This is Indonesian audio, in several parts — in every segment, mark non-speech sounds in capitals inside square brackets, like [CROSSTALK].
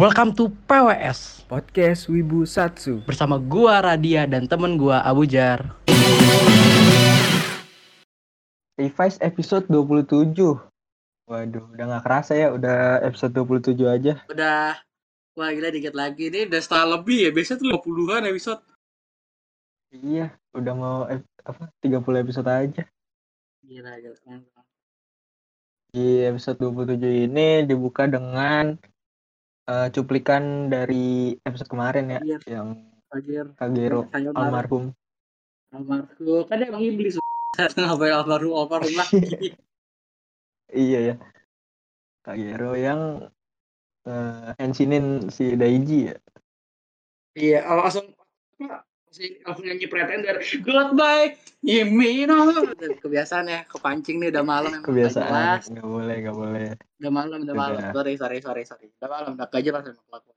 Welcome to PWS Podcast Wibu Satsu. bersama gua Radia dan temen gua Abu Jar. Revise episode 27. Waduh, udah gak kerasa ya, udah episode 27 aja. udah wah gila dikit lagi ini udah setengah lebih ya biasanya tuh 50-an episode Iya, udah mau ep- apa 30 episode aja. gila gila Di episode 27 ini dibuka dengan eh, cuplikan dari episode kemarin ya, yang Fajir Kagero Sayonara. almarhum. almarhum kan emang iblis [LAUGHS] ngapain almarhum almarhum lagi [LAUGHS] Iya ya. Kagero yang eh ensinin si Daiji ya. iya langsung langsung nyanyi pretender. Goodbye Yimino kebiasaan ya kepancing nih udah malam emang. Kebiasaan, nggak boleh, nggak boleh. udah malam udah malam. Sorry sorry sorry sorry. Udah malam udah jelas emang kelakuan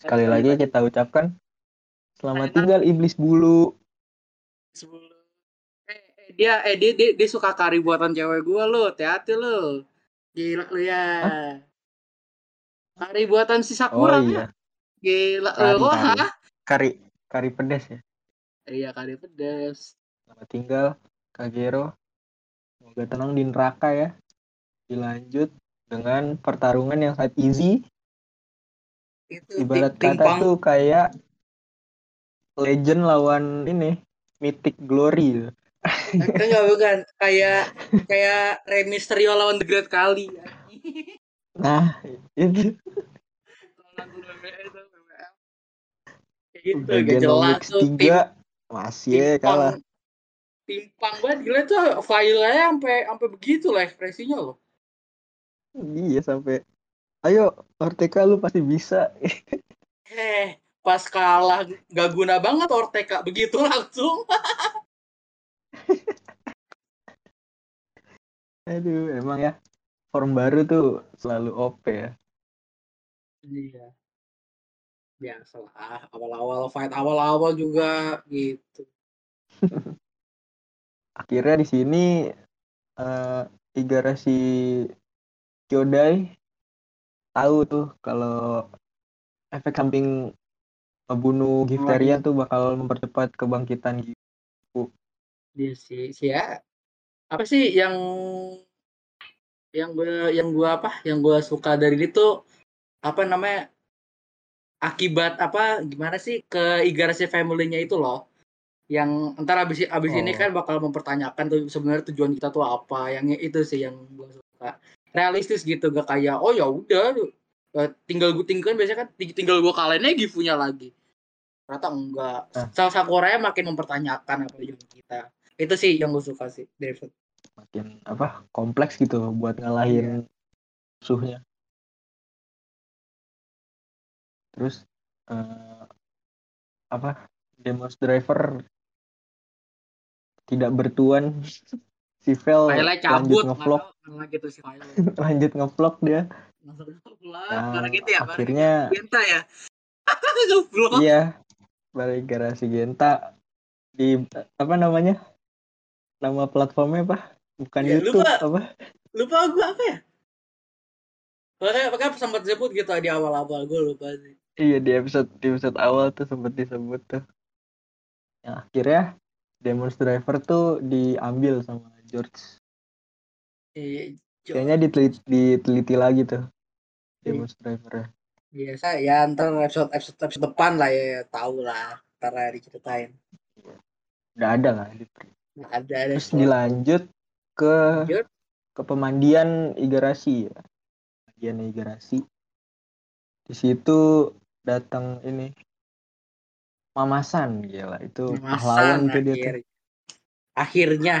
Sekali Eh, lagi kita ucapkan selamat tinggal iblis bulu. sebelum eh, eh, dia eh dia, dia dia suka kari buatan cewek gua lo. Hati-hati lo. Gila lu ya. Kari buatan si Oh Sakura iya, gila Kari, lo kari. hah? Kari kari pedas ya. iya kari pedes Selamat tinggal Kagero. Semoga tenang di neraka ya. Dilanjut dengan pertarungan yang sangat easy. itu Ibarat tim- kata timpang tuh kayak legend lawan ini Mythic Glory. kan nggak bukan kayak kayak Rey Mysterio lawan The Great Kali Nah, itu lawan WWE itu, WWE. Gitu gak jelas tuh tim 3 masih ya kalah. timpang banget gila tuh filenya sampai sampai begitu lah ekspresinya loh Iya sampai ayo Ortega lu pasti bisa. [LAUGHS] Eh, pas kalah gak guna banget Ortega begitu [LAUGHS] langsung. [LAUGHS] Aduh, emang ya form baru tuh selalu OP ya. Iya. Biasalah, awal-awal fight awal-awal juga gitu. [LAUGHS] Akhirnya di sini eh Igarashi Kyodai tahu tuh kalau efek samping ngebunuh Gifteria tuh bakal mempercepat kebangkitan Gifu. Dia sih, sih ya. Apa sih yang yang gue yang gua apa? Yang gua suka dari ini tuh apa namanya? Akibat apa gimana sih ke Igarashi family-nya itu loh. Yang entar abis abis ini Oh. kan bakal mempertanyakan tuh sebenarnya tujuan kita tuh apa. Yang itu sih yang gua suka. Realistis gitu gak kayak oh ya udah eh, tinggal gue tinggal biasanya kan ting- tinggal gue kalahinnya gifunya lagi. Ternyata enggak. Nah. Salah Sakura makin mempertanyakan apa tujuan kita. Itu sih yang gue suka sih episode Makin apa kompleks gitu buat ngalahin musuhnya. Terus eh, apa Demos Driver tidak bertuan. [LAUGHS] Si Vel lanjut ngevlog. gitu [LAUGHS] lanjut ngevlog dia. Nah, karena gitu ya akhirnya Genta ya. [LAUGHS] Iya balik garasi Genta. Di apa namanya? Nama platformnya apa? Bukan Ya, YouTube lupa. apa? Lupa gue apa ya? Pokoknya, pokoknya sempat sebut gitu di awal-awal gue lupa sih iya di episode di episode awal tuh sempat disebut tuh. Yang akhirnya Demon Driver tuh diambil sama George. Iya, Jo- kayaknya diteliti, diteliti lagi tuh Iya. Demon Driver biasa ya ntar episode episode episode depan lah ya tahu lah ntar lah diceritain. Udah ada lah Nggak ada ada terus dilanjut ke Lanjut. ke pemandian Igarashi ya. Pemandian Igarashi. Di situ datang ini. Mamasan gila. Itu pahlawan tuh dia akhir. akhirnya.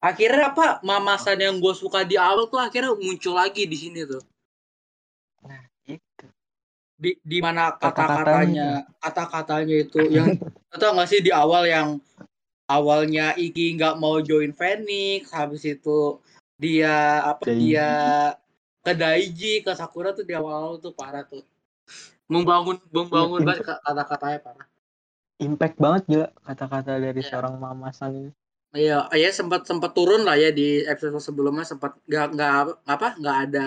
Akhirnya apa? Mamasan yang gue suka di awal tuh akhirnya muncul lagi di sini tuh. Itu. Di di mana Kata-katanya kata-katanya. itu yang [LAUGHS] atau nggak sih di awal yang awalnya Iki nggak mau join Phoenix habis itu dia apa Daiji. dia ke Daiji ke Sakura tuh di awal tuh parah tuh membangun membangun Iya, banget ka- kata-katanya parah impact banget gila kata-kata dari Iya. seorang Mamasan ini. Iya ya sempat sempat turun lah ya di episode sebelumnya sempat nggak nggak apa nggak ada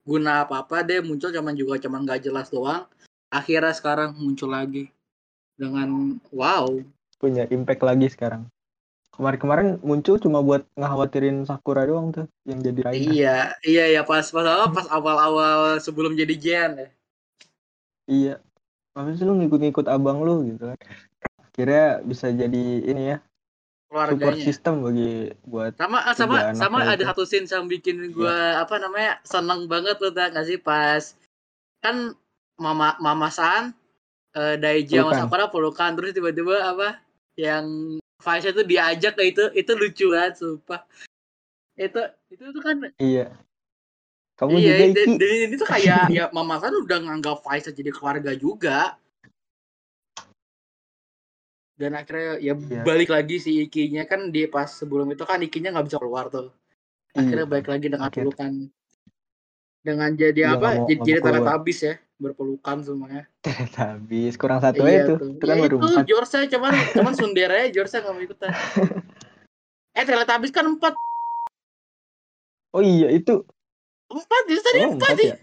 guna apa-apa deh muncul cuman juga cuman nggak jelas doang. Akhirnya sekarang muncul lagi dengan wow. Punya impact lagi sekarang. Kemarin-kemarin muncul cuma buat ngekhawatirin Sakura doang tuh yang jadi Raina. Iya iya ya pas pas awal pas awal-awal sebelum jadi Jen ya iya. Sih lu ngikut-ngikut abang lu gitu kan. Akhirnya bisa jadi ini ya support keluarganya. system bagi buat sama tiga sama sama ada itu. satu scene yang bikin gua apa namanya seneng banget tuh tak nggak sih? Pas kan mama mama san eh, Daiji sama. Sakura pelukan terus tiba-tiba apa yang Faisal tuh diajak ke itu itu lucu kan sumpah. Itu itu tuh kan iya kamu iya juga Iki. dan ini tuh kayak [LAUGHS] ya mama san udah nganggap Faisal jadi keluarga juga. Dan akhirnya ya Iya. balik lagi si Ikinya kan di pas sebelum itu kan Ikinya nggak bisa keluar tuh. Akhirnya Iya, balik lagi dengan akhir. pelukan. Dengan jadi Iya, apa? mau- jadi, jadi keluar. teletabis ya berpelukan semuanya. [LAUGHS] Habis kurang satu iya aja tuh. itu kan ya baru itu empat. Jorsa cuman [LAUGHS] cuman Sundere aja Jorsa nggak mau ikutan. Eh teletabis kan empat. Oh iya itu empat jadi tadi oh empat nih ya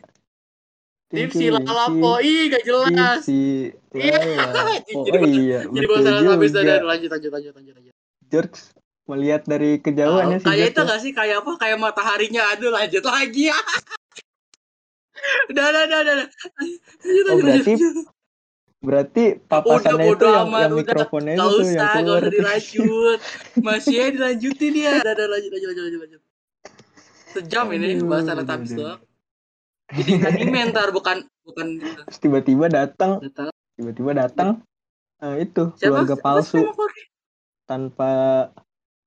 Dipsi Lalapo ih gak jelas Iya. Lalapo. [LAUGHS] Jadi oh iya jadi bahasa teletabis juga ada lanjut lanjut lanjut lanjut lanjut George melihat dari kejauhan ya Oh, si kayak itu ya. gak sih kayak apa kayak mataharinya aduh lanjut lagi [LAUGHS] ya udah udah udah udah Lanjut, Oh, lanjut, berarti lanjut. berarti papasannya itu bodo yang, yang udah. mikrofonnya Gak itu usah, yang gak keluar usah dilanjut. Masih ya dilanjutin ya. Udah, udah, lanjut, lanjut, lanjut, lanjut. Sejam ini bahasa aduh, Teletubbies doang. Jadi anime ntar bukan bukan [LAUGHS] tiba-tiba datang. Tiba-tiba datang. Eh, itu Siapa? keluarga Siapa palsu. Keluarga? tanpa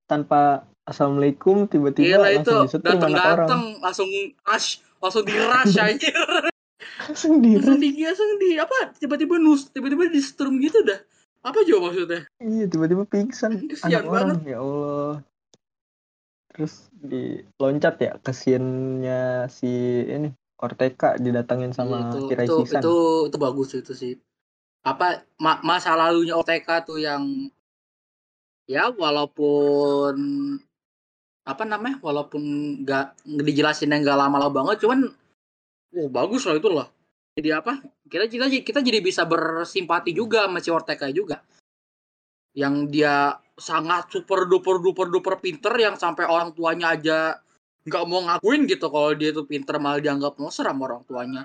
tanpa assalamualaikum tiba-tiba Gila itu langsung disetrum datang datang langsung rush langsung di rush [LAUGHS] aja langsung di langsung di langsung di apa tiba-tiba nus tiba-tiba di setrum gitu dah. Apa juga maksudnya? Iya tiba-tiba pingsan. Kesian anak orang ya Allah terus diloncat ya ke scene-nya si ini Ortega didatangin sama itu, Kirai itu, Sisan itu itu bagus itu sih. Apa ma- masa lalunya OTK tuh yang ya walaupun apa namanya walaupun nggak dijelasin yang nggak lama-lama banget cuman oh bagus lah itu loh. Jadi apa kita kita kita jadi bisa bersimpati juga sama si Ortega juga yang dia sangat super duper duper duper pinter yang sampai orang tuanya aja nggak mau ngakuin gitu kalau dia tuh pinter malah dianggap monster sama orang tuanya.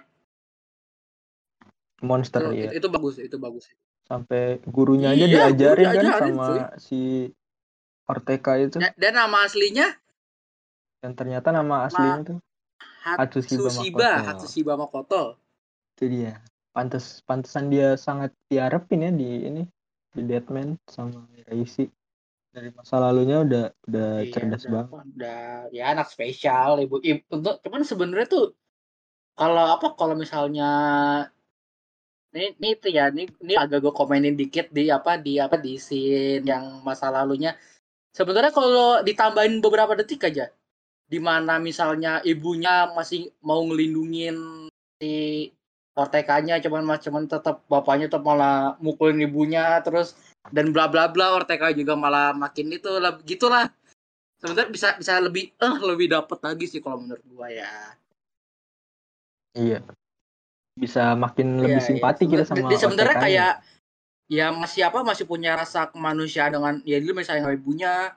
Monster itu, ya itu, itu bagus itu bagus. Sampai gurunya aja Iya, diajarin guru kan sama cuy. si Ortega itu. Dan, dan nama aslinya? Dan ternyata nama aslinya tuh Hatsushiba Hatsushiba Makoto. Hatsushiba Makoto itu dia. Pantes pantesan dia sangat diharapin ya di ini di Deadman sama Raisi. Dari masa lalunya udah udah Iya, cerdas udah, banget. udah ya anak spesial ibu ibu untuk cuman sebenarnya tuh kalau apa kalau misalnya ini, ini itu ya ini, ini agak gue komenin dikit di apa di apa di scene yang masa lalunya. Sebenarnya kalau ditambahin beberapa detik aja di mana misalnya ibunya masih mau ngelindungin si Ortekanya cuman mas cuman tetap bapaknya tetap malah mukulin ibunya terus dan bla bla bla Ortega juga malah makin itu lah gitulah. Sebenarnya bisa bisa lebih eh lebih dapet lagi sih kalau menurut gua ya. Iya. Bisa makin lebih Iya, simpati iya. kita sama di- sebenarnya kayak ya masih apa masih punya rasa kemanusiaan dengan ya dulu misalnya ibunya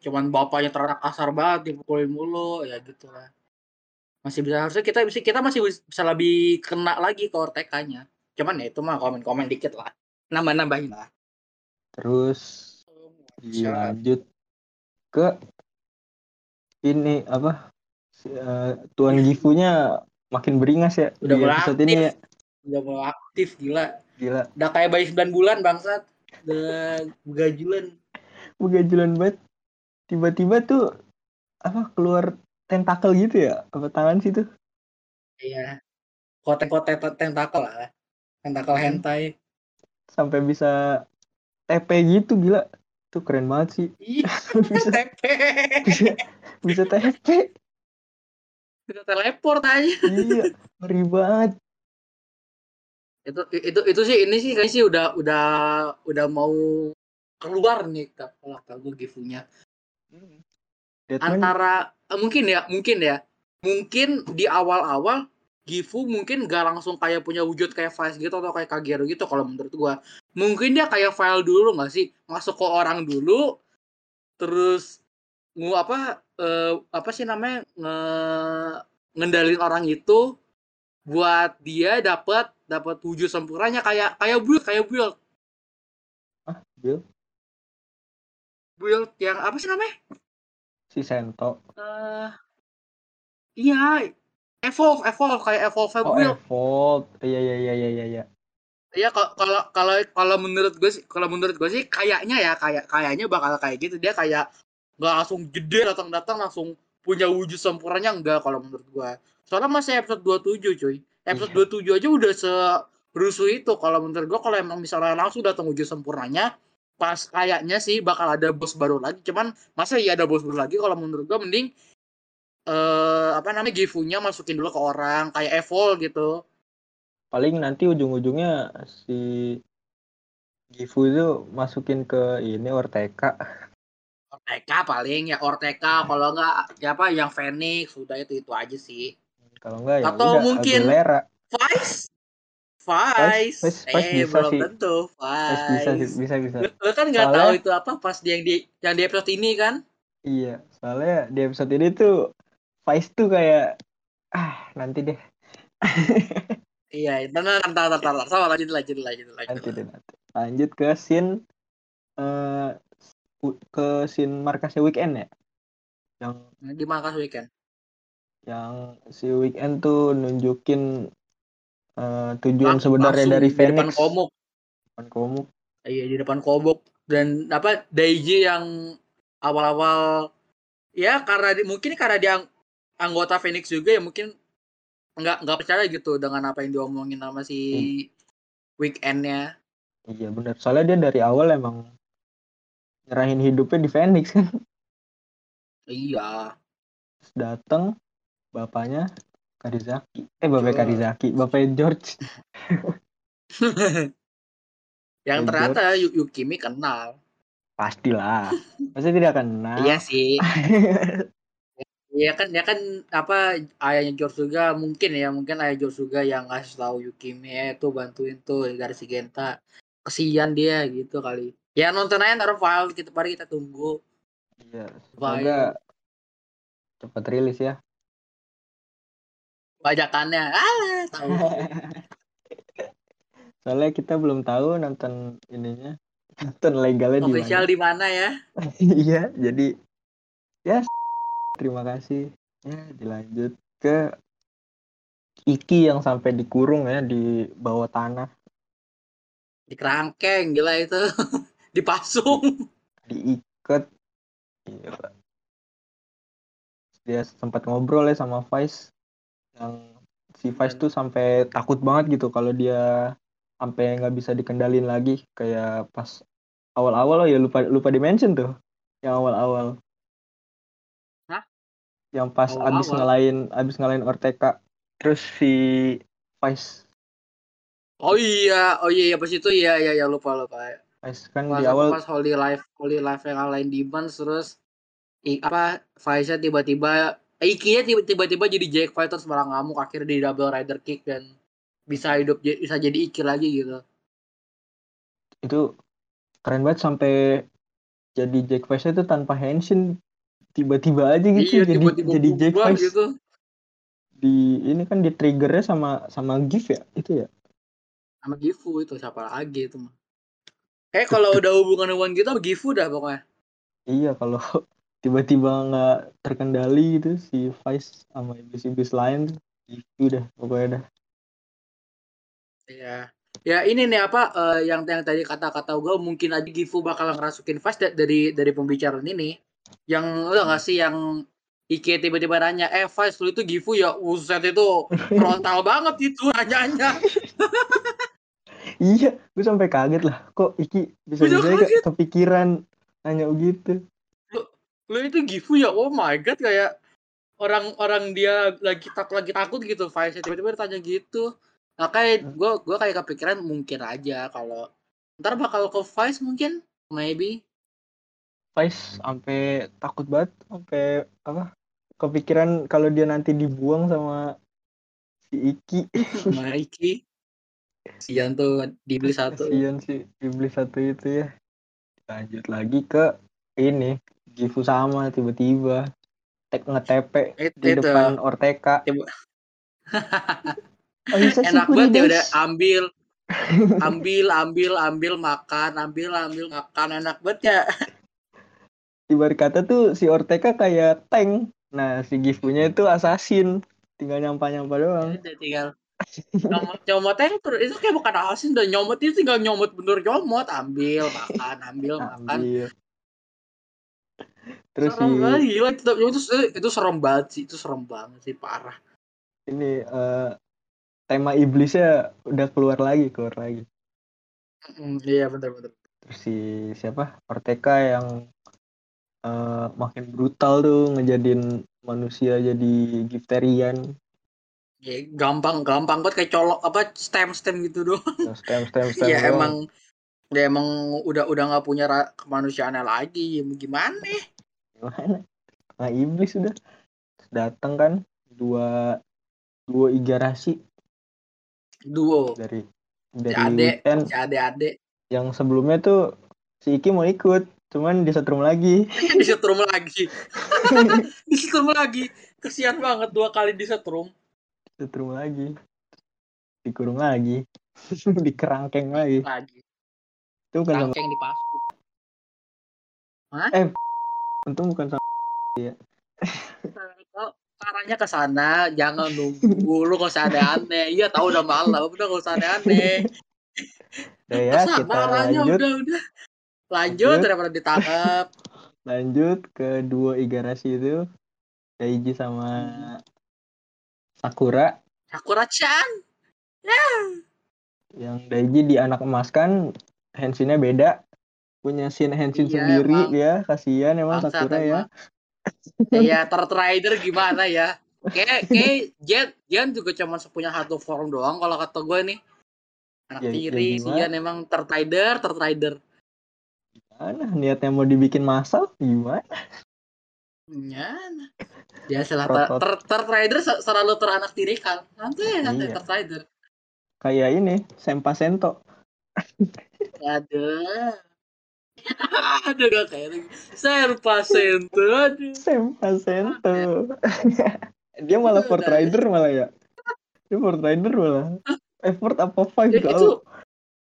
cuman bapaknya terlalu kasar banget dipukulin mulu ya gitu lah masih bisa harusnya kita bisa kita masih bis- bisa lebih kena lagi ke Ortekanya cuman ya itu mah komen komen dikit lah. Nambah nambahin lah. Terus dilanjut ke ini apa si- eh, Tuan Gifunya makin beringas ya Udah mulai episode ini ya. Udah mulai aktif gila. Gila. Udah kayak bayi 9 bulan bangsat. Udah begajulan begajulan banget. Tiba-tiba tuh apa keluar tentakel gitu ya? Apa tangan sih tuh. Iya. Kote-kote tentakel lah. Tentakel Hmm. hentai. Sampai bisa TP gitu gila. Tuh keren banget sih. Ih, [LAUGHS] bisa TP [LAUGHS] bisa bisa TP bisa teleport aja. Iya ngeri banget. Itu itu itu sih ini sih kayaknya sih udah udah udah mau keluar nih kalau kata gue gifunya Deadman antara eh, mungkin ya mungkin ya mungkin di awal-awal Gifu mungkin gak langsung kayak punya wujud kayak Vice gitu atau kayak Kagero gitu kalau menurut gua. Mungkin dia kayak file dulu nggak sih? Masuk ke orang dulu terus ngu apa eh, apa sih namanya nge ngendalin orang itu buat dia dapat dapat wujud sempurnanya kayak kayak build kayak build ah Bill build yang apa sih namanya? Si Sento eh iya, evolve, evolve kayak evolve oh build. Evolve iya iya iya iya iya iya Iya kalau kalau kalau menurut gue sih kalau menurut gue sih kayaknya ya kayak kayaknya bakal kayak gitu dia kayak nggak langsung gede datang datang langsung punya wujud sempurnanya enggak kalau menurut gue. Soalnya masih episode 27 cuy. Episode 27 aja udah serusuh itu kalau menurut gue kalau emang misalnya langsung datang wujud sempurnanya pas kayaknya sih bakal ada bos baru lagi. Cuman masa iya ada bos baru lagi? Kalau menurut gue mending eh apa namanya gifunya masukin dulu ke orang kayak Evol gitu. Paling nanti ujung-ujungnya si Gifu itu masukin ke ini Orteka. Orteka paling ya Orteka. Kalau enggak ya apa yang Phoenix sudah itu itu aja sih. Kalau enggak ya Atau udah mungkin- Aguilera. Vice Vice- Vice, Vice- Vice eh bisa belum sih. tentu Vice bisa Vice bisa bisa. Lu, lu kan nggak Soalnya- tahu itu apa pas di yang di yang di episode ini kan? Iya soalnya di episode ini tuh Vice tuh kayak ah nanti deh. [LAUGHS] Iya ntar ntar ntar ntar sama lanjut lanjut lanjut lanjut. Nanti deh nanti lanjut ke scene eh u- ke scene markasnya weekend ya? Yang di Markas Weekend. Yang si weekend tuh nunjukin eh, tujuan Lang- sebenarnya dari di depan Phoenix. Komuk. Depan komuk. Iya di depan komuk. Dan apa Daiji yang awal-awal ya karena di- mungkin karena dia ang- anggota Phoenix juga ya mungkin nggak nggak percaya gitu dengan apa yang diomongin sama si weekendnya. Iya benar soalnya dia dari awal emang nyerahin hidupnya di Phoenix. Kan [LAUGHS] iya datang bapaknya Karizaki eh George. Karizaki bapaknya George. [LAUGHS] Yang ternyata Yu- Yukimi kenal. Pastilah. Masa tidak kenal? Iya sih. [LAUGHS] Iya kan ya kan apa ayahnya George juga mungkin ya mungkin ayah George juga yang ngasih tahu Yukimi eh tuh bantuin tuh dari si Genta. Kesian dia gitu kali. Ya nonton aja ntar file kita mari kita tunggu. Iya semoga cepat rilis ya bajakannya. Ah tahu. [LAUGHS] Soalnya kita belum tahu nonton ininya nonton legalnya di official di mana ya? [LAUGHS] Iya jadi ya terima kasih. Ya dilanjut ke Iki yang sampai dikurung ya di bawah tanah. Di kerangkeng gila itu. [LAUGHS] Dipasung diikat. Gila. dia sempat ngobrol ya sama Vice yang si Vice tuh sampai takut banget gitu kalau dia sampai nggak bisa dikendalin lagi. Kayak pas awal-awal ya lupa lupa dimention tuh yang awal-awal. Hah? yang pas abis Awal-awal? ngelain abis ngelain Ortega. Terus si Vice. Oh iya oh iya iya pas itu iya iya ya lupa lupa Vice kan pas di awal pas Holy Life Holy Life yang ngalahin Demons terus i, apa Faisal tiba-tiba Iki-nya tiba- tiba-tiba jadi Jack Fighter malah ngamuk. Akhirnya di double rider kick dan bisa hidup bisa jadi Iki lagi gitu. Itu keren banget sampai jadi Jack Vice itu tanpa henshin. Tiba-tiba aja gitu iya jadi tiba-tiba jadi Jack Vice. gitu. Di ini kan di triggernya sama sama GIF ya? Itu ya? Sama Gifu itu siapa lagi itu mah. Kayak kalau udah hubungan hubungan sama Gifu dah pokoknya. Iya kalau tiba-tiba nggak terkendali gitu si Vice sama iblis-iblis lain itu dah pokoknya dah Iya. Ya ini nih apa eh, yang yang tadi kata-kata gue mungkin aja Gifu bakal ngerasukin da- dari dari pembicaraan ini. Yang lo nggak sih yang Ike tiba-tiba nanya, eh Fast lu itu Gifu ya, uset itu frontal [LAUGHS] banget itu nanyanya. [LAUGHS] iya gue sampai kaget lah kok Iki bisa Gua juga bisa kaget. kepikiran nanya begitu Lu itu Gifu ya, oh my god kayak orang-orang dia lagi tak lagi takut gitu Fast tiba-tiba ditanya gitu. Makanya gue gua kayak kepikiran mungkin aja kalau ntar bakal ke Vice mungkin maybe. Vice sampai takut banget sampai apa? Kepikiran kalau dia nanti dibuang sama si Iki. [LAUGHS] Sama Iki. Sian tuh dibeli satu. Kasihan sih iblis satu itu ya. Lanjut lagi ke ini Gifu sama tiba-tiba. Tek ngetepe It- di itu. depan Orteka Tiba- [LAUGHS] oh, bisa enak banget ya udah ambil. [LAUGHS] Ambil ambil ambil makan ambil ambil makan. Enak banget ya. [LAUGHS] Ibarat kata tuh si Ortega kayak tank. Nah si Gifunya itu assassin. Tinggal nyampa-nyampa doang. Udah tinggal nyomot nyomotnya itu itu kayak bukan asin udah nyomot. Itu tinggal nyomot bener nyomot. Ambil makan ambil makan terus si serem banget gila itu, itu, itu serem banget sih itu serem banget sih parah. Ini eh, tema iblisnya udah keluar lagi keluar lagi. Mm, iya bener bener. Terus si siapa? Ortega yang eh, makin brutal tuh ngejadiin manusia jadi Gifterian. Ya, gampang gampang banget kayak colok apa stem stem gitu doang. Stem stem [LAUGHS] stem ya doang. emang ya emang udah udah nggak punya kemanusiaannya lagi ya gimana gimana? Nah iblis udah Terus datang kan dua dua Igarashi. Duo. Dari dari ade si ade ade. Yang sebelumnya tuh si Iki mau ikut cuman disetrum lagi. [LAUGHS] Disetrum lagi. [LAUGHS] Disetrum lagi. Kesian banget dua kali disetrum disetrum lagi. Dikurung lagi. [LAUGHS] Dikerangkeng lagi. Lagi. Itu bukan sama rangkeng dipasung untung bukan sama Kalau caranya ke sana jangan nunggu. Lu gak usah aneh-aneh. Iya tahu udah malam. Udah gak usah aneh-aneh. Udah ya Sama kita arahnya lanjut. udah udah. Lanjut Lanjut. daripada ditangkap. Lanjut ke dua Igarashi itu. Daiji sama Sakura. Sakura-chan. Yang Daiji di anak emaskan Henshinnya beda punya scene Henshin Iya, sendiri emang. ya kasihan emang Bangsat Sakura ya. Iya, Third Rider gimana ya? Kayak kayak Jet Jen juga cuma punya satu form doang kalau kata gue nih. Anak Ya- ya tiri, gimana? Sian emang Third Rider, Rider. mana niatnya mau dibikin masal gimana Ya, nah. biasalah ter, Protot. ter, Third Rider se- selalu teranak tiri kan. Santai santai Iya. Third Rider. kayak ini Senpa Sento Aduh. Aduh gak kayak lagi. Serpa Sento. Aduh. Senpa Sento [LAUGHS] dia malah Fort Rider malah ya dia Fort Rider malah eh Fort apa Five Ya, itu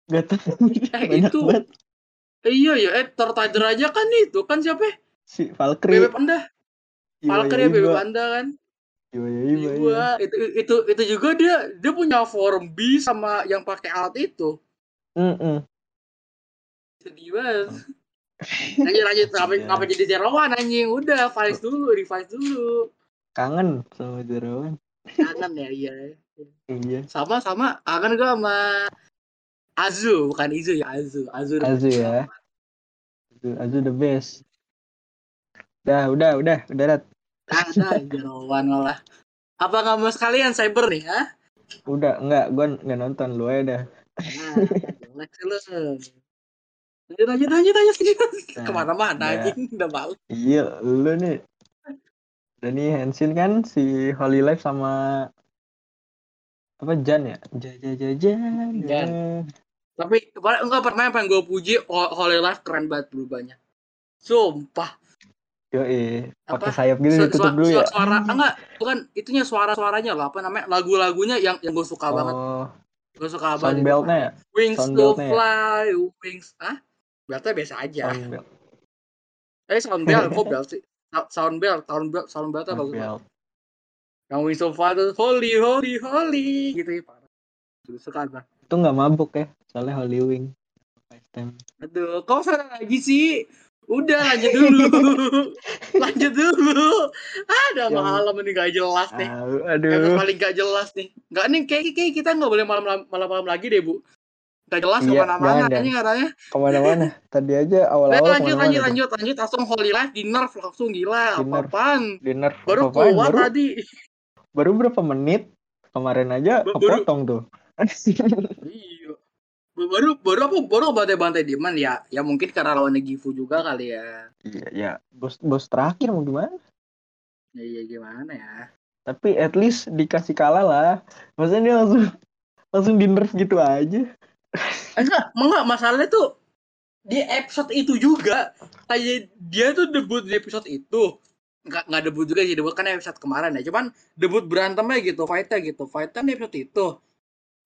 gak tahu Eh, [LAUGHS] banyak itu- banget iya ya, eh Third Rider aja kan itu kan siapa? ya? si Valkyrie Bebek Panda. Valkyrie ya, Bebek. Panda kan. Iwa iya. Iya, itu itu itu juga dia dia punya form B sama yang pakai alat itu. Mm-mm. Sedih banget. Lanjut lanjut ngapa Iya. ngapa jadi Zerawan anjing? Udah, revise dulu, revise dulu. kangen sama Jerawan Kangen ya, iya. iya Sama sama kangen gua sama Azu, bukan Izu ya, Azu. Azu. Azu ya. Azu, Azu the best udah udah udah udah Rat. Ada Zerawan malah. Apa nggak mau sekalian cyber nih, ha? udah enggak gua nggak nonton lu aja dah Nah, [LAUGHS] jelek lu. Lanjut, lanjut, lanjut, lanjut. Nah, Ke mana-mana udah. anjing, udah malu. iya lu nih dan nih Henshin kan si Holy Life sama apa Jan ya Jan Jan Jan Jan Jan. ya. Tapi enggak pernah yang gue puji Ho- Holy Life keren banget berubahnya. Sumpah. Yoi, pakai sayap gitu ditutup dulu ya. Suara enggak, bukan itunya suara-suaranya lah apa namanya? Lagu-lagunya yang yang gue suka banget. Oh, Gue suka sound banget. itu. beltnya ya? Wings sound to ya? fly, wings. Hah? Beltnya biasa aja. Sound belt. Eh sound belt, [LAUGHS] kok belt sih? Sound belt, sound belt, sound beltnya Sound bagus banget. belt. Yang wings to fly tuh holy, holy, holy gitu ya. parah. Suka gue. Itu nggak mabuk ya, soalnya Holy Wing. Aduh, kok sana lagi sih? Udah lanjut dulu. [LAUGHS] lanjut dulu. Ada Yang- malam ini gak jelas nih. Episode aduh. paling gak jelas nih. Gak nih kayak, kayak kita nggak boleh malam malam lagi deh bu. Gak jelas Iya, ke mana-mana ini katanya. Ke mana-mana. [LAUGHS] Tadi aja awal-awal lanjut ke mana-mana lanjut tuh. lanjut lanjut langsung holy life di nerf langsung gila Di nerf. apa-apaan. Dinner Baru apa-apaan, keluar baru, tadi. baru berapa menit kemarin aja baru- kepotong tuh. [LAUGHS] Iya. Baru baru apa baru bantai-bantai Diman ya. Ya mungkin karena lawannya Gifu juga kali ya. Iya, ya. Bos bos terakhir mau gimana? Ya, iya gimana ya? Tapi at least dikasih kalah lah. Maksudnya dia langsung langsung di nerf gitu aja. Eh, enggak, enggak masalahnya tuh di episode itu juga kayak dia tuh debut di episode itu nggak nggak debut juga sih debut kan episode kemarin ya cuman debut berantemnya gitu fightnya gitu fightnya di episode itu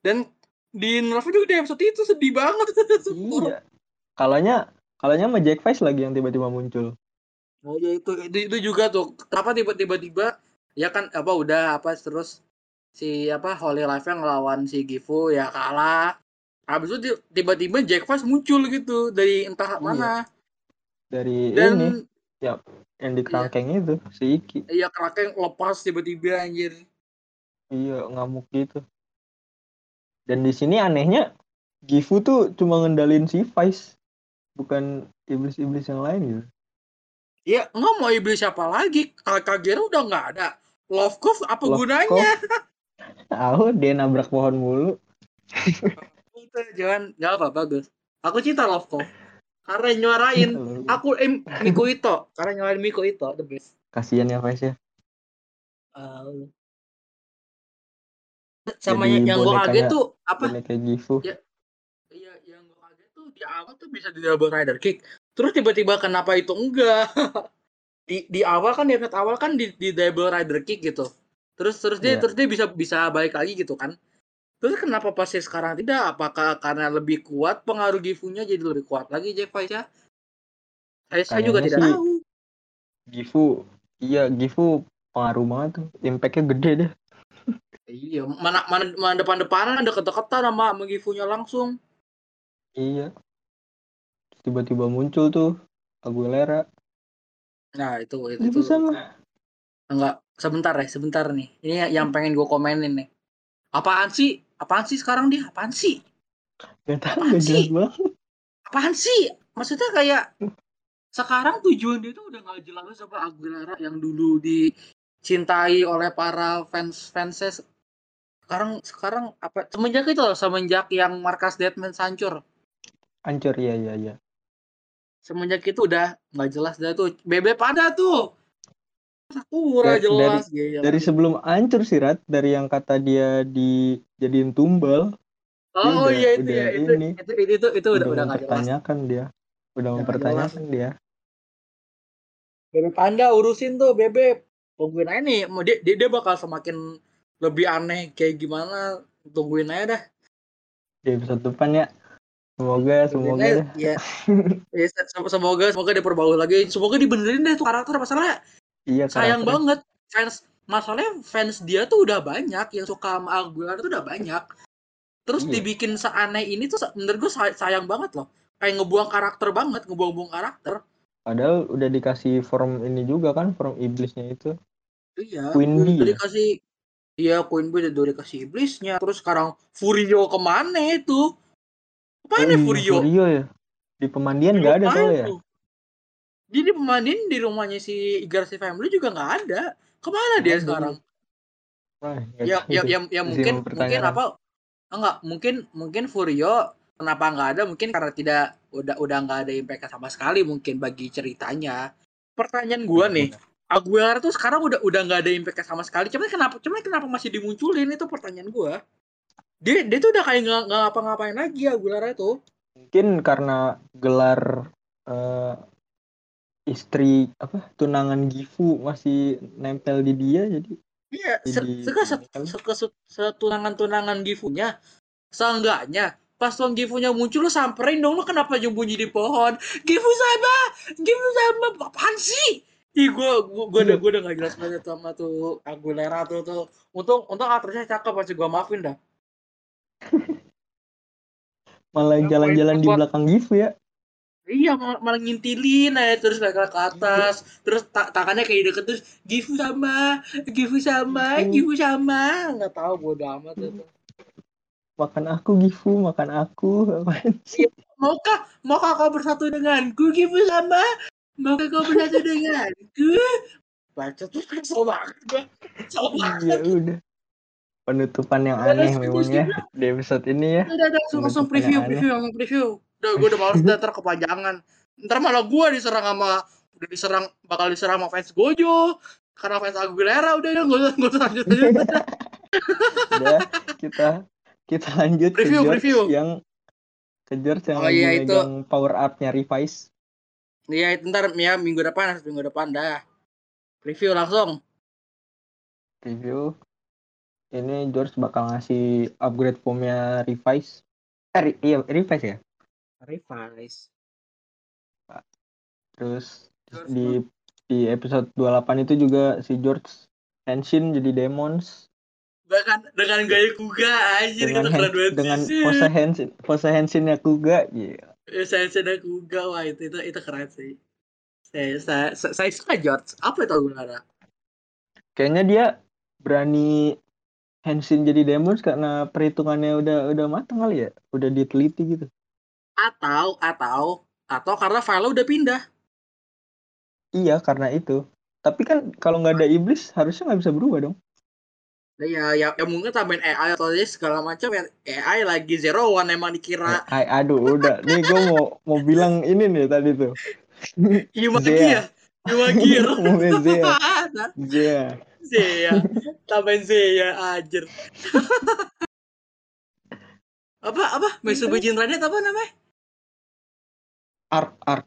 dan di nerf juga di episode itu sedih banget Iya. Kalanya kalanya sama Jack Vice lagi yang tiba-tiba muncul. Oh ya itu, itu itu juga tuh. Kenapa tiba-tiba tiba ya kan apa udah apa terus si apa Holy Life yang ngelawan si Gifu ya kalah. Habis itu ti- tiba-tiba Jack Vice muncul gitu dari entah Iya. mana. Dari Dan ini yang di kerangkeng itu si Iki. ya kerakeng lepas tiba-tiba anjir. Iya, ngamuk gitu. Dan di sini anehnya Gifu tuh cuma ngendalin si Vice, bukan iblis-iblis yang lain gitu. Ya nggak mau iblis siapa lagi? Ka- Kagero udah nggak ada. Love Cove apa Love gunanya? [LAUGHS] Tahu dia nabrak pohon mulu. [LAUGHS] Itu jangan nggak apa bagus. Aku cinta Love Cove karena nyuarain [LAUGHS] aku eh, Miko Ito karena nyuarain Miko Ito the best. Kasian ya Vice ya. Uh, sama Jadi yang gue kaget tuh apa? Gifu. Ya. Iya, yang gue kaget tuh di awal tuh bisa di double rider kick. Terus tiba-tiba kenapa itu enggak? [LAUGHS] di di awal kan di awal kan di, di double rider kick gitu. Terus terus dia Iya. terus dia bisa bisa balik lagi gitu kan. Terus kenapa pasti sekarang tidak? Apakah karena lebih kuat pengaruh Gifu-nya jadi lebih kuat lagi Jack Vice ya? Saya, saya juga tidak sih- tahu. Gifu, iya Gifu pengaruh banget tuh. Impactnya gede deh. Iya, mana mana, mana depan-depanan deket-deketan sama, sama Gifu-nya langsung. Iya. Tiba-tiba muncul tuh Aguilera. Nah, itu itu, itu bisa mah. Enggak, sebentar ya, sebentar nih. Ini yang pengen gue komenin nih. Apaan sih? Apaan sih sekarang dia? Apaan sih? Gak tahu Apaan gak sih? Apaan sih? Maksudnya kayak sekarang tujuan dia tuh udah gak jelas sama Aguilera yang dulu dicintai oleh para fans fansnya. Sekarang sekarang apa? Semenjak itu loh, semenjak yang markas Deadman hancur. Hancur iya iya iya. Semenjak itu udah nggak jelas dah tuh. Bebek pada tuh. Sakura Dari- jelas gila. Dari sebelum hancur sih Rat, dari yang kata dia dijadiin tumbal, Oh udah- iya itu ya itu ini. itu itu itu, itu udah udah nggak jelas. mempertanyakan dia. Udah mempertanyakan dia. Bebek Panda urusin tuh Bebek. Tungguin aja nih, mau dia, dia dia bakal semakin lebih aneh kayak gimana. Tungguin aja dah. Di episode depan ya. Semoga, semoga ya. [LAUGHS] Ya, se- semoga semoga diperbaiki lagi. Semoga dibenerin deh tuh karakter masalahnya Iya sayang banget. Fans masalahnya fans dia tuh udah banyak yang suka sama Aguilar tuh udah banyak. Terus Iya. dibikin seaneh ini tuh menurut gue say- sayang banget loh. Kayak ngebuang karakter banget, ngebuang-buang karakter. Padahal udah dikasih form ini juga kan, form iblisnya itu. Iya, Queen udah Bee ya? dikasih Iya, Queen Bee udah dikasih iblisnya. Terus sekarang Furio ke mana itu? Apa ini iya, Furio? Furio ya. Di pemandian nggak ada soalnya ya. Dia di pemandian di rumahnya si Igarsi Family juga nggak ada. Ke mana dia ada sekarang? Nggak Ya, ya, ya, ya mungkin, mungkin apa? Enggak, mungkin, mungkin Furio kenapa nggak ada? Mungkin karena tidak udah udah nggak ada impact sama sekali mungkin bagi ceritanya. Pertanyaan gua nih, Aguilar tuh sekarang udah udah nggak ada impact sama sekali. Cuman kenapa cuman kenapa masih dimunculin itu pertanyaan gua. Dia dia tuh udah kayak nggak ngapa-ngapain lagi Aguilar itu. Mungkin karena gelar eh, istri apa tunangan Gifu masih nempel di dia jadi Iya, se Jadi- seka set, seka set- setunangan-tunangan Gifunya. Seenggaknya pas tuan Gifunya muncul lu samperin dong lu kenapa nyembunyi di pohon? Gifu sama, Gifu sama apaan sih? Ih gua gua gua udah Iya. gua udah gak jelas banget tuh sama tuh Aguilera tuh tuh. Untung untung aktrisnya cakep pasti gua maafin dah. [LAUGHS] malah jalan-jalan di belakang Gifu ya. Iya malah, malah ngintilin aja terus naik ke atas terus ta tangannya kayak deket terus Gifu sama Gifu sama Gifu sama nggak tahu bodo amat itu. Makan aku Gifu, makan aku. Sih? Maukah maukah kau bersatu denganku Gifu sama Maukah kau bersatu denganku Baca tuh kesel banget Iya banget udah. Penutupan yang aneh skip, memang skip, ya di episode ini ya. Udah udah langsung, preview preview langsung preview Udah gue udah males ntar kepanjangan Ntar malah gue diserang sama Udah diserang Bakal diserang sama fans Gojo karena fans Aguilera udah usah nggak usah lanjut Udah kita kita lanjut Review, ke George review. yang ke George yang Oh, lagi iya, itu. power up-nya Revise. Iya, ntar ya minggu depan, minggu depan dah. Review langsung. Review. Ini George bakal ngasih upgrade formnya Revise. Eh, iya Revise ya. Revise. Terus George di di episode 28 itu juga si George Henshin jadi Demons Dengan dengan gaya kuga anjir dengan keren hand- banget dengan sih. pose Henshin pose Henshinnya Kuga iya. Ya, saya kuga wah itu itu itu keren sih. Saya saya saya, suka George. Apa itu Aguilera? Kayaknya dia berani Henshin jadi Demons karena perhitungannya udah udah matang kali ya, udah diteliti gitu. Atau atau atau karena file udah pindah. Iya karena itu. Tapi kan kalau nggak ada iblis harusnya nggak bisa berubah dong. Nah, ya, ya, ya mungkin tambahin AI atau segala macam ya AI lagi zero one emang dikira Ay, aduh udah. Nih gue mau mau bilang ini nih tadi tuh. Yumagi Zea. ya Yumagi ya Ngomongin Zea. Zea. Zea tambahin Zea ajar [LAUGHS] apa apa Mitsubishi Jinranet apa namanya Ark Ark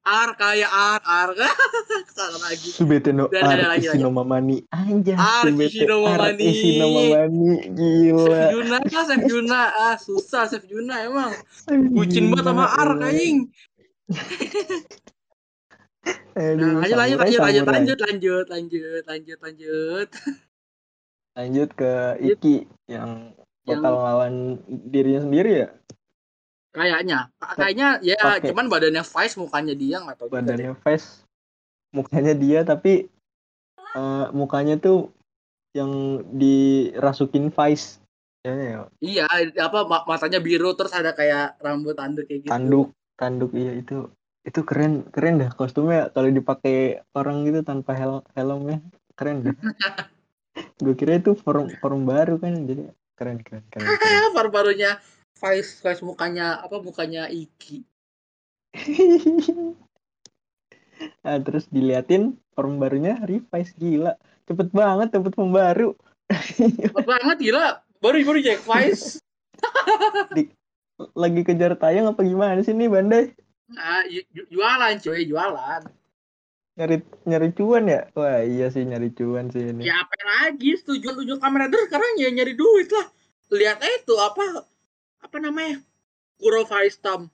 Ar kayak Ar Ar [LAUGHS] salah lagi Subete no udah, Ark lagi. Anjay. Ark Ishinomamani. Ark Ishinomamani. Gila. Chef Juna lah Chef Juna ah susah Chef Juna emang bucin banget sama Ar anjing [LAUGHS] Aduh, nah, lanjut lanjut lanjut lanjut lanjut lanjut lanjut lanjut lanjut Lanjut ke Iki yang Yang- bakal lawan dirinya sendiri ya. Kayaknya kayaknya ya Pakai. cuman badannya Vice mukanya dia nggak tahu juga. Badannya face, mukanya dia tapi eh, mukanya tuh yang dirasukin Vice. Ya, ya. Iya, apa ma- matanya biru terus ada kayak rambut tanduk kayak gitu. Tanduk, tanduk iya itu itu keren keren dah kostumnya kalau dipakai orang gitu tanpa hel helmnya keren dah. [LAUGHS] Gue kira itu form form baru kan jadi keren keren keren. keren. [LAUGHS] Ah, baru-barunya Vice Vice mukanya apa mukanya Iki. [LAUGHS] nah, terus diliatin form barunya revise gila cepet banget cepet form baru [LAUGHS] Cepet banget gila. Baru baru Jack Vice. [LAUGHS] lagi kejar tayang apa gimana sih nih bandai Ah, ju- jualan cuy, jualan. nyari nyari cuan ya wah iya sih nyari cuan sih ini Ya apa lagi? Tujuan tujuan kamera terus sekarang ya nyari duit lah. Lihat aja tuh apa apa namanya? Kuro Tam.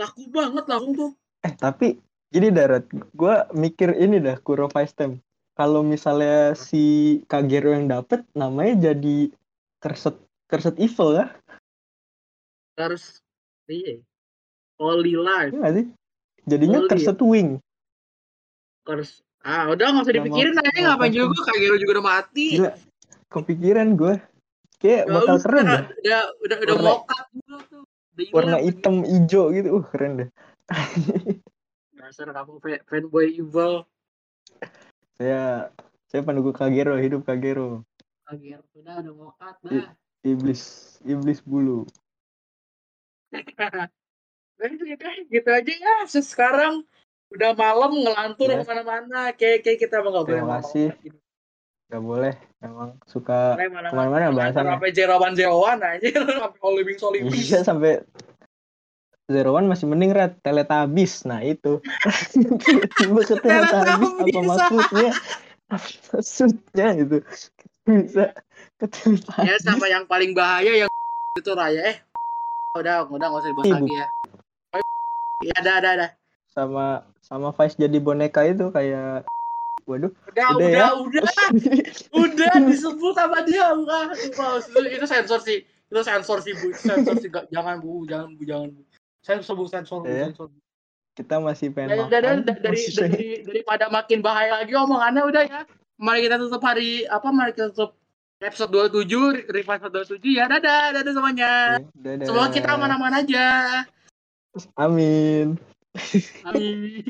Laku banget langsung tuh. eh tapi gini darat gua mikir ini dah Kuro Time kalau misalnya si Kagero yang dapet namanya jadi kerset kerset evil ya Harus iya. Holy Life. Iya sih jadinya iya. kerset wing Harus ah udah nggak usah dipikirin aja ngapain juga Kagero juga udah mati. gila kepikiran gue kayak Nggak bakal usah, keren dah Udah udah udah Warna- mokat juga tuh. Udah warna hitam hijau gitu uh keren deh [LAUGHS] Dasar kamu fa- fanboy evil. saya saya pendukung Kagero hidup Kagero Kagero udah udah mokat dah. iblis iblis bulu [LAUGHS] gitu, aja ya. Sekarang udah malam ngelantur Ya. ke mana-mana. Kayak kayak kita mau boleh Terima kasih. Nggak boleh emang suka Ke mana-mana bahasannya sampai jerowan jerowan aja [LAUGHS] sampai olibing solibing. iya sampai Zero One masih mending red. Teletubbies. Nah itu. [LAUGHS] Tiba ke Teletubbies apa maksudnya? Apa maksudnya itu bisa ke Teletubbies. ya sama yang paling bahaya yang [LAUGHS] itu raya. Eh udah udah nggak usah dibahas Ibu. lagi ya. Ya ada ada ada. sama sama Vice jadi boneka itu kayak waduh. Udah Udah udah ya? udah. [LAUGHS] Udah disebut sama dia enggak itu, itu sensor sih. Itu sensor sih bu. Itu sensor sih Nggak, jangan bu. Jangan bu. Jangan bu. Sensor bu. Sensor bu. Ya. sensor bu. kita masih pengen udah, dari, masih dari daripada makin bahaya lagi omongannya udah ya. Mari kita tutup hari apa mari kita tutup episode 27 review episode 27 ya dadah. Dadah semuanya. Dadah. semoga kita aman-aman aja. Amin. Amin.